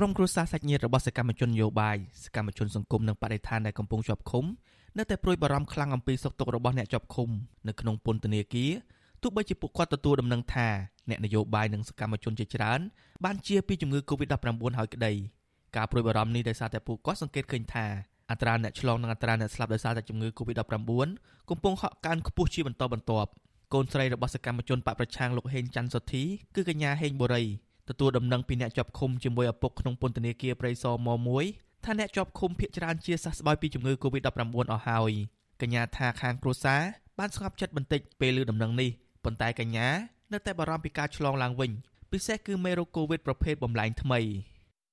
ក្រុមគ្រួសារសាច់ញាតិរបស់សកម្មជននយោបាយសកម្មជនសង្គមនិងបរិស្ថានដែលកំពុងជាប់ឃុំនៅតែព្រួយបារម្ភខ្លាំងអំពីសុខទុក្ខរបស់អ្នកជាប់ឃុំនៅក្នុងពន្ធនាគារទោះបីជាពួកគាត់ទទួលដំណឹងថាអ្នកនយោបាយនិងសកម្មជនជាច្រើនបានជាពីជំងឺ Covid-19 ហើយក្តីការព្រួយបារម្ភនេះដោយសារតែពួកគាត់សង្កេតឃើញថាអត្រាអ្នកឆ្លងនិងអត្រាអ្នកស្លាប់ដោយសារតែជំងឺ Covid-19 កំពុងហក់កើនខ្ពស់ជាបន្តបន្ទាប់កូនស្រីរបស់សកម្មជនបកប្រឆាំងលោកហេងច័ន្ទសុធីគឺកញ្ញាហេងបូរី ទទួលដំណឹងពីអ្នកជាប់ឃុំជាមួយឪពុកក្នុងពន្ធនាគារព្រៃសរម1ថាអ្នកជាប់ឃុំភ ieck ច្រើនជាសះស្បើយពីជំងឺ Covid-19 អស់ហើយកញ្ញាថាខាងគ្រួសារបានស្ងប់ចិត្តបន្តិចពេលឮដំណឹងនេះប៉ុន្តែកញ្ញានៅតែបារម្ភពីការឆ្លងឡើងវិញពិសេសគឺមេរោគ Covid ប្រភេទបំលែងថ្មី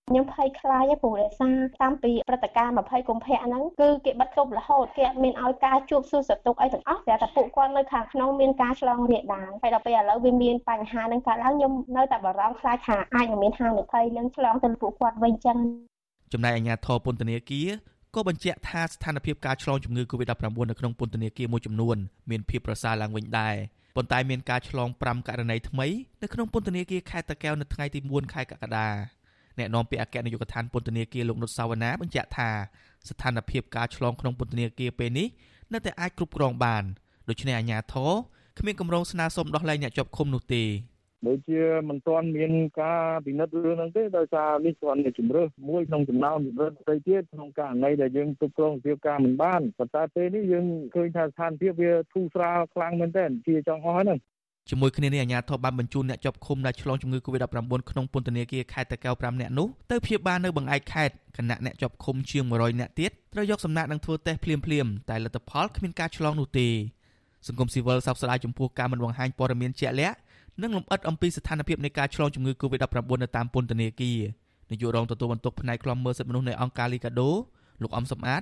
ខ្ញុំភ័យខ្លាចព្រោះដោយសារតាមពីព្រឹត្តិការណ៍20កុម្ភៈហ្នឹងគឺគេបិទគប់រហូតគេអត់មានឲ្យការជួបសួរសតុកអីទាំងអស់តែតែពួកគាត់នៅខាងក្នុងមានការឆ្លងរាលដាលហើយដល់ពេលឥឡូវវាមានបញ្ហាហ្នឹងកើតឡើងខ្ញុំនៅតែបារម្ភខ្លាចថាអាចនឹងមានហានិភ័យនឹងឆ្លងទៅពួកគាត់វិញចឹងចំណែកអាជ្ញាធរពន្ធនាគារក៏បញ្ជាក់ថាស្ថានភាពការឆ្លងជំងឺ Covid-19 នៅក្នុងពន្ធនាគារមួយចំនួនមានភាពប្រសើរឡើងវិញដែរប៉ុន្តែមានការឆ្លង5ករណីថ្មីនៅក្នុងពន្ធនាគារខេត្តតាកែវនៅថ្ងៃទី4ខែកក្កដា អ្នកនាំពាក្យអគ្គនាយកដ្ឋានពន្ធនាគារលោកនុតសាវណ្ណាបញ្ជាក់ថាស្ថានភាពការឆ្លងក្នុងពន្ធនាគារពេលនេះនៅតែអាចគ្រប់គ្រងបានដូច្នេះអាជ្ញាធរគ្មានគម្រោងស្នើសុំដោះលែងអ្នកជាប់ឃុំនោះទេដូចជាមិនទាន់មានការពិនិត្យរឿងហ្នឹងទេដោយសារនេះគ្រាន់តែជំរើសមួយក្នុងចំណោមជំរើសផ្សេងទៀតក្នុងករណីដែលយើងទប់គ្រងសភាពការមិនបានប៉ុន្តែពេលនេះយើងឃើញថាស្ថានភាពវាធូរស្រាលខ្លាំងមែនទែនជាចង់អស់ហ្នឹង ជាមួយគ្នានេះអាជ្ញាធរបានបញ្ជូនអ្នកជាប់ឃុំដែលឆ្លងជំងឺ Covid-19 ក្នុងពន្ធនាគារខេត្តតាកែវ5នាក់នោះទៅព្យាបាលនៅបង្អែកខេត្តគណៈអ្នកជាប់ឃុំជាង100នាក់ទៀតត្រូវយកសំណាក់និងធ្វើតេស្តភ្លាមៗតែលទ្ធផលគ្មានការឆ្លងនោះទេសង្គមស៊ីវិលសោកស្ដាយចំពោះការមិនបង្ហាញព័ត៌មានជាក់លាក់និងលម្អិតអំពីស្ថានភាពនៃការឆ្លងជំងឺ Covid-19 នៅតាមពន្ធនាគារនាយករងទទួលបន្ទុកផ្នែកខ្លំមើលសិទ្ធិមនុស្សនៃអង្គការលីកាដូលោកអំសំអាត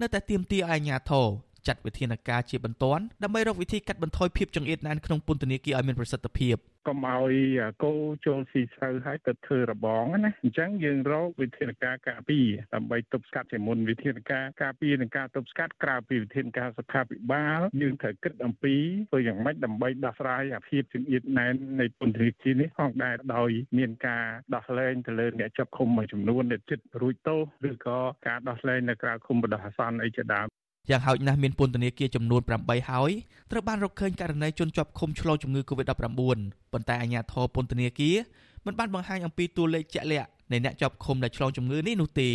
នៅតែទាមទារឲ្យអាជ្ញាធរ ចាត់វិធានការជាបន្ទាន់ដើម្បីរកវិធីកាត់បន្ថយភាពចង្អៀតណែនក្នុងពន្ធនាគារឲ្យមានប្រសិទ្ធភាពកុំឲ្យគោចូលស៊ីស្រូវហើយទៅធ្វើរបងណាអញ្ចឹងយើងរកវិធានការការពារដើម្បីទប់ស្កាត់ជាមុនវិធានការការពារនិងការទប់ស្កាត់ក្រៅពីវិធានការសុខាភិបាលយើងត្រូវគិតអំពីធ្វើយ៉ាងម៉េចដើម្បីដោះស្រាយអាភាពចង្អៀតណែននៃពន្ធនាគារនេះផងដែរដោយមានការដោះលែងទៅលើអ្នកចាប់ឃុំមួយចំនួនដែលចិត្តរួចទោសឬក៏ការដោះលែងនៅក្រៅឃុំបដិអាសន្នអីជាដើម យ៉ាងហោចណាស់មានពន្ធនាគារចំនួន8ហើយត្រូវបានរកឃើញករណីជនជាប់ឃុំឆ្លងជំងឺ Covid-19 ប៉ុន្តែអាជ្ញាធរពន្ធនាគារមិនបានបង្ហាញអំពីតួលេខជាក់លាក់នៃអ្នកជាប់ឃុំដែលឆ្លងជំងឺនេះនោះទេ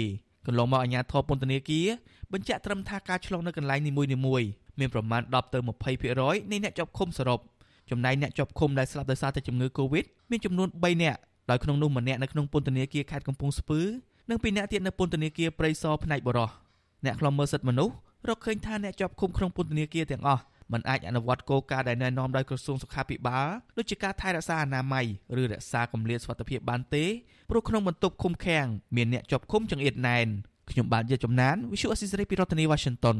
កន្លងមកអាជ្ញាធរពន្ធនាគារបញ្ជាក់ត្រឹមថាការឆ្លងនៅកន្លែងនីមួយៗមានប្រមាណ10ទៅ20%នៃអ្នកជាប់ឃុំសរុបចំណែកអ្នកជាប់ឃុំដែលស្លាប់ដោយសារតែជំងឺ Covid មានចំនួន3នាក់ដោយក្នុងនោះម្នាក់នៅក្នុងពន្ធនាគារខេត្តកំពង់ស្ពឺនិងពីរនាក់ទៀតនៅពន្ធនាគារព្រៃសរផ្នែកបរោះអ្នកខ្លំមើលសិទ្ធិមនុស្ស រកឃើញថាអ្នកជាប់ឃុំក្នុងពន្ធនាគារទាំងអស់មិនអាចអនុវត្តគោលការណ៍ដែលណែនាំដោយក្រសួងសុខាភិបាលដូចជាការថែរក្សាអនាម័យឬរក្សាគម្លាតសុវត្ថិភាពបានទេព្រោះក្នុងបន្ទប់ឃុំឃាំងមានអ្នកជាប់ឃុំចង្អៀតណែនខ្ញុំបាទយាចំណាន Visual Assisray ពីរដ្ឋធានី Washington